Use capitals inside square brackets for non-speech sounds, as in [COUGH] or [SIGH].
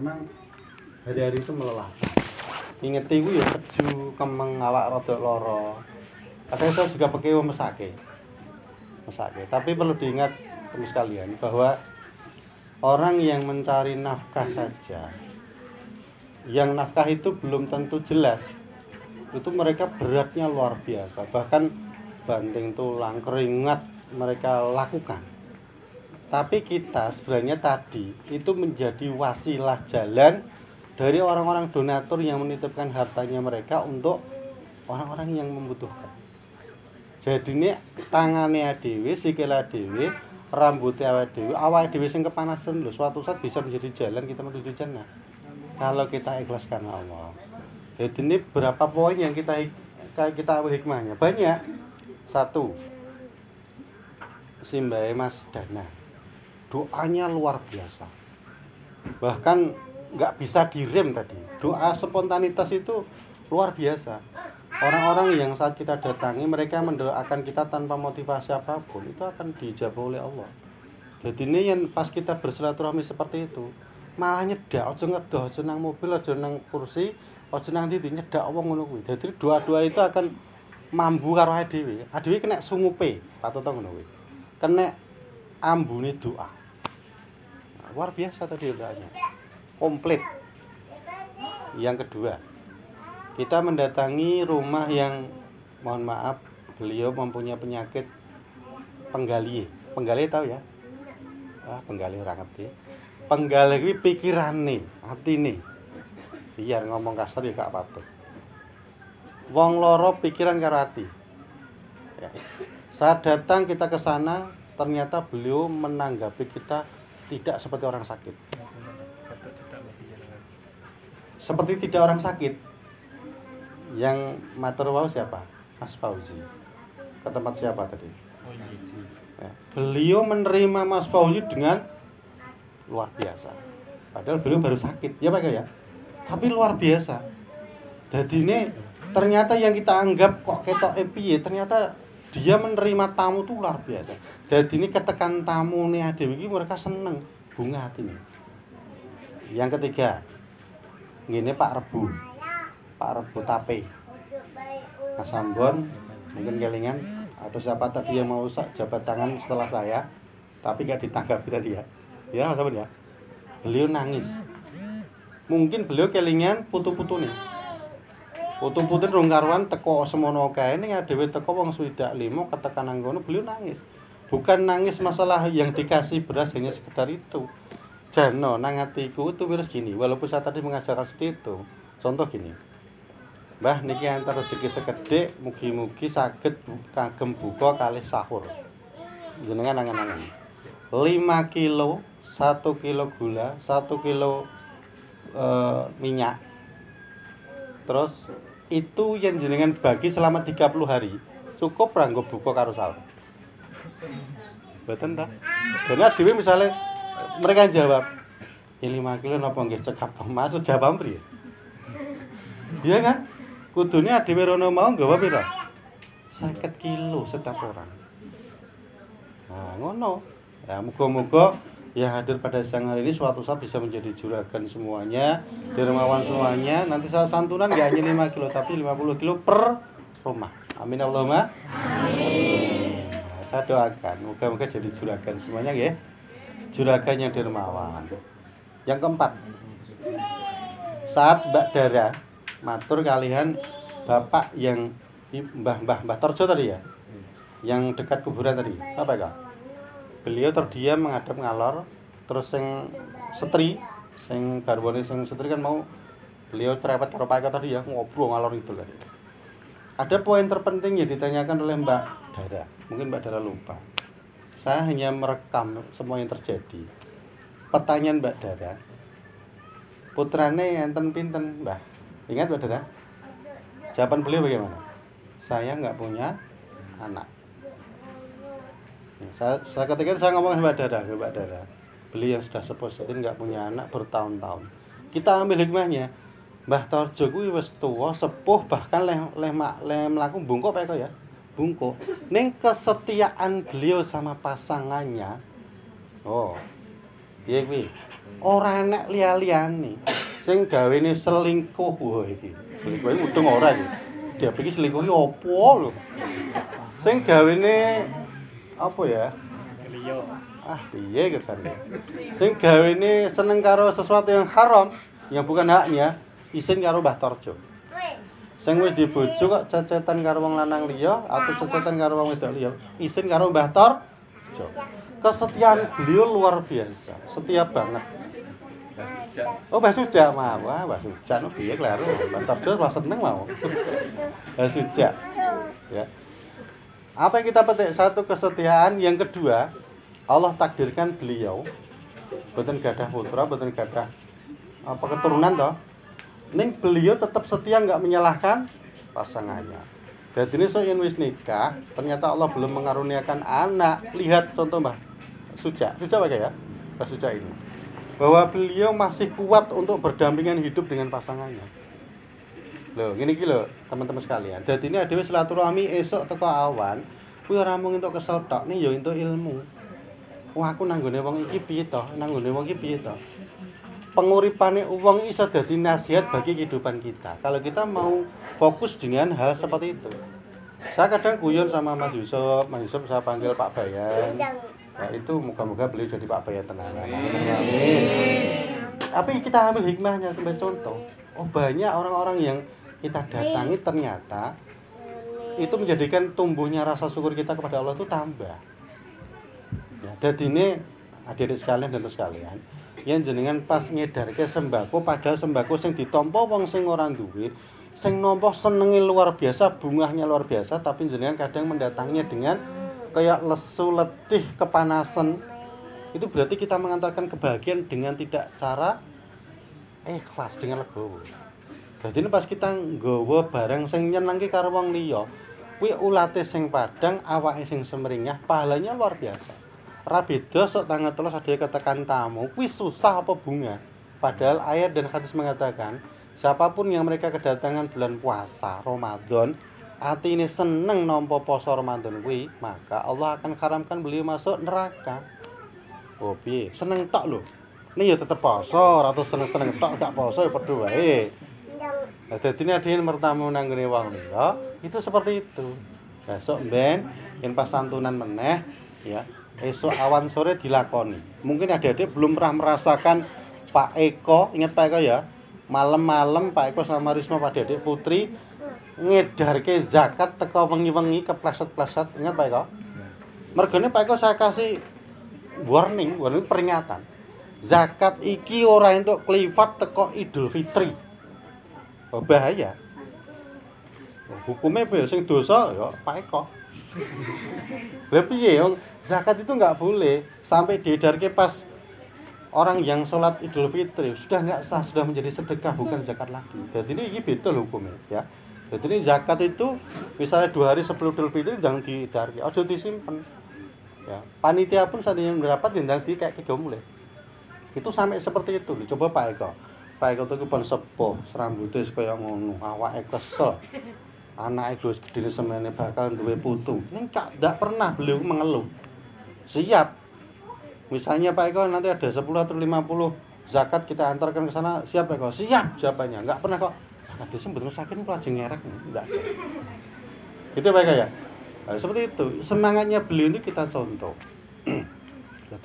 memang hari-hari itu melelahkan. Inget itu ya keju kemeng awak rodok loro kadang saya juga pakai mesake. Mesake. Tapi perlu diingat terus sekalian bahwa orang yang mencari nafkah saja yang nafkah itu belum tentu jelas. Itu mereka beratnya luar biasa. Bahkan banting tulang keringat mereka lakukan tapi kita sebenarnya tadi itu menjadi wasilah jalan dari orang-orang donatur yang menitipkan hartanya mereka untuk orang-orang yang membutuhkan. Jadi ini tangannya adewi sikil adewi rambutnya adewi awal adewi sing kepanasan loh suatu saat bisa menjadi jalan kita menuju jannah. Kalau kita ikhlaskan Allah. Jadi ini berapa poin yang kita kita ambil hikmahnya? Banyak. Satu Simbai Mas Dana doanya luar biasa bahkan nggak bisa direm tadi doa spontanitas itu luar biasa orang-orang yang saat kita datangi mereka mendoakan kita tanpa motivasi apa pun itu akan dijawab oleh Allah jadi ini yang pas kita bersilaturahmi seperti itu malah nyedak ojo ngedoh ojo nang mobil ojo nang kursi ojo nang titi nyedak wong ngono kuwi. Dua-dua itu akan mambu karo dhewe. Dhewe kena sungupe, patut ngono kuwi. Kena ambune doa. Luar biasa tadi doanya. Komplit. Yang kedua, kita mendatangi rumah yang mohon maaf beliau mempunyai penyakit penggali. Penggali tahu ya? Ah, penggali orang ngerti. Penggali kuwi pikirane, atine biar ngomong kasar ya gak apa-apa wong loro pikiran karo hati ya. saat datang kita ke sana ternyata beliau menanggapi kita tidak seperti orang sakit. Seperti tidak orang sakit yang matur siapa? Mas Fauzi. Ke tempat siapa tadi? Ya. beliau menerima Mas Fauzi dengan luar biasa. Padahal beliau baru sakit ya Pak ya? Tapi luar biasa. Jadi ini ternyata yang kita anggap kok ketok epi ternyata dia menerima tamu tuh luar biasa. Jadi ini ketekan tamu nih ada ini mereka seneng. Bunga hati nih. Yang ketiga ini Pak Rebu Pak Rebu Tape. Mas mungkin kelingan. Atau siapa tadi yang mau jabat tangan setelah saya? Tapi gak ditanggapi tadi ya. Ya Mas ya. Beliau nangis. Mungkin beliau kelingan putu-putu nih putu-putu rong karuan teko semono kae ning dhewe teko wong swidak limo ketekan anggono beliau nangis. Bukan nangis masalah yang dikasih beras hanya sekedar itu. Jano nang hatiku itu virus gini walaupun saya tadi mengajarkan seperti itu. Contoh gini. Mbah niki antar rezeki sekedhik mugi-mugi saged kagem buka kali sahur. Jenengan angan-angan. 5 kilo, 1 kilo gula, 1 kilo uh, minyak terus itu yang jenengan bagi selama 30 hari cukup ranggo buka karo sahur betul tak? karena dewi misalnya mereka jawab ya 5 kilo napa nggih cekap masuk jawab pri? Iya kan? Kudunya dewi rono mau apa pira? Sakit kilo setiap orang. Nah ngono. Ya muga-muga yang hadir pada siang hari ini suatu saat bisa menjadi juragan semuanya dermawan semuanya. Nanti saya santunan gak hanya 5 kilo tapi 50 kilo per rumah. Amin Allahumma. Amin. Saya doakan moga-moga jadi juragan semuanya ya. Juragan yang dermawan. Yang keempat saat Mbak Dara matur kalian bapak yang Mbah Mbah Mbah Torjo tadi ya? Yang dekat kuburan tadi. Apa ya beliau terdiam menghadap ngalor terus yang setri sing garwane sing setri kan mau beliau cerewet karo Pak tadi ya ngobrol ngalor itu tadi ada poin terpenting yang ditanyakan oleh Mbak Dara mungkin Mbak Dara lupa. Saya hanya merekam semua yang terjadi. Pertanyaan Mbak Dara putrane enten pinten Mbak? Ingat Mbak Dara? Jawaban beliau bagaimana? Saya nggak punya anak saya, saya ketika itu saya ngomong sama Dara, Mbak Dara. Beli yang sudah sepuh seperti nggak punya anak bertahun-tahun. Kita ambil hikmahnya. Mbah Torjo kuwi wis tuwa, sepuh bahkan leh leh, leh melaku bungkuk apa ya? Bungkuk. Ning kesetiaan beliau sama pasangannya. Oh. piye kuwi ora enek liya-liyane sing gawene selingkuh wah iki selingkuh iki udeng ora iki dia pikir selingkuh iki opo lho sing gawene apa ya Liyo. ah piye kersane sing gawene seneng karo sesuatu yang haram yang bukan haknya isin karo Mbah Torjo sing wis dibojo kok cecetan karo wong lanang liya atau cecetan karo wong wedok liya isin karo Mbah Torjo kesetiaan beliau luar biasa setia banget Oh, Mbah Suja. Wah, Mbah Suja no piye kleru. Mbah Torjo wah seneng mau. Mbah Suja. Ya. Apa yang kita petik? Satu kesetiaan, yang kedua Allah takdirkan beliau boten gadah putra, boten gadah apa keturunan toh. Ning beliau tetap setia nggak menyalahkan pasangannya. Jadi ini so wis nikah, ternyata Allah belum mengaruniakan anak. Lihat contoh Mbah Suja. Suja apa ya? Mbah Suja ini. Bahwa beliau masih kuat untuk berdampingan hidup dengan pasangannya. Loh, gini iki lho, teman-teman sekalian. Dadi ini adewe silaturahmi esok teko awan, kuwi ora mung entuk kesel tok, ning ya entuk ilmu. Wah, aku nanggone wong iki piye to? Nanggone wong iki piye to? Penguripane wong iso dadi nasihat bagi kehidupan kita. Kalau kita mau fokus dengan hal seperti itu. Saya kadang guyon sama Mas Yusuf, Mas Yusuf saya panggil Pak Bayan. Ya, itu moga-moga beliau jadi Pak Bayan tenang. Tapi kita ambil hikmahnya sebagai contoh. Oh banyak orang-orang yang kita datangi ternyata itu menjadikan tumbuhnya rasa syukur kita kepada Allah itu tambah. Ya, jadi ini adik-adik sekalian dan sekalian, yang jenengan pas ngedarke sembako padahal sembako sing ditampa wong sing ora duwe, sing nampa senenge luar biasa, bungahnya luar biasa, tapi jenengan kadang mendatanginya dengan kayak lesu, letih, kepanasan. Itu berarti kita mengantarkan kebahagiaan dengan tidak cara ikhlas dengan legowo. Ini pas kita nggawa barang sing nyenengke karo wong liya, kuwi ulate sing padang, awake sing semringah, pahalanya luar biasa. Ora beda sok tangan terus ada ketekan tamu, kuwi susah apa bunga. Padahal ayat dan hadis mengatakan, siapa pun yang mereka kedatangan bulan puasa Ramadan, hati ini seneng nampa poso Ramadan kuwi, maka Allah akan haramkan beliau masuk neraka. Oh? Seneng tok lho. Ini ya tetep poso, atau seneng-seneng tok gak poso ya padha. Nah, dadi nek dhewe mertamu nang ngene wong liya, itu seperti itu. Besok ben yen pas santunan meneh ya, esok awan sore dilakoni. Mungkin adik-adik belum pernah merasakan Pak Eko, ingat Pak Eko ya. Malam-malam Pak Eko sama Risma Pak Dedek Putri ngedarke zakat teko wengi-wengi kepleset-pleset. Ingat Pak Eko? Mergane Pak Eko saya kasih warning, warning peringatan. Zakat iki ora entuk kliwat teko Idul Fitri. Oh, bahaya. Hukumnya apa ya? Sing dosa ya Pak Eko. Piye wong zakat itu nggak boleh sampai diedarke pas orang yang sholat Idul Fitri sudah nggak sah sudah menjadi sedekah bukan zakat lagi. Jadi ini, ini betul hukumnya ya. Jadi ini zakat itu misalnya dua hari sebelum Idul Fitri jangan diedarke, ojo disimpan. Ya, panitia pun saat yang mendapat jangan di kayak tiga. Itu sampai seperti itu. Coba Pak Eko. Pak Eko itu pun sepuh, serambutnya kaya ngono, awake kesel. Anak itu gede semene bakal duwe putu. Ini tidak pernah beliau mengeluh. Siap. Misalnya Pak Eko nanti ada 10 atau 50 zakat kita antarkan ke sana, siap Eko? Siap jawabannya. Enggak pernah kok. Sih betul sakit aja ngerek. Enggak. Itu Pak Eko ya? Nah, seperti itu. Semangatnya beliau ini kita contoh. [CLEARS THROAT]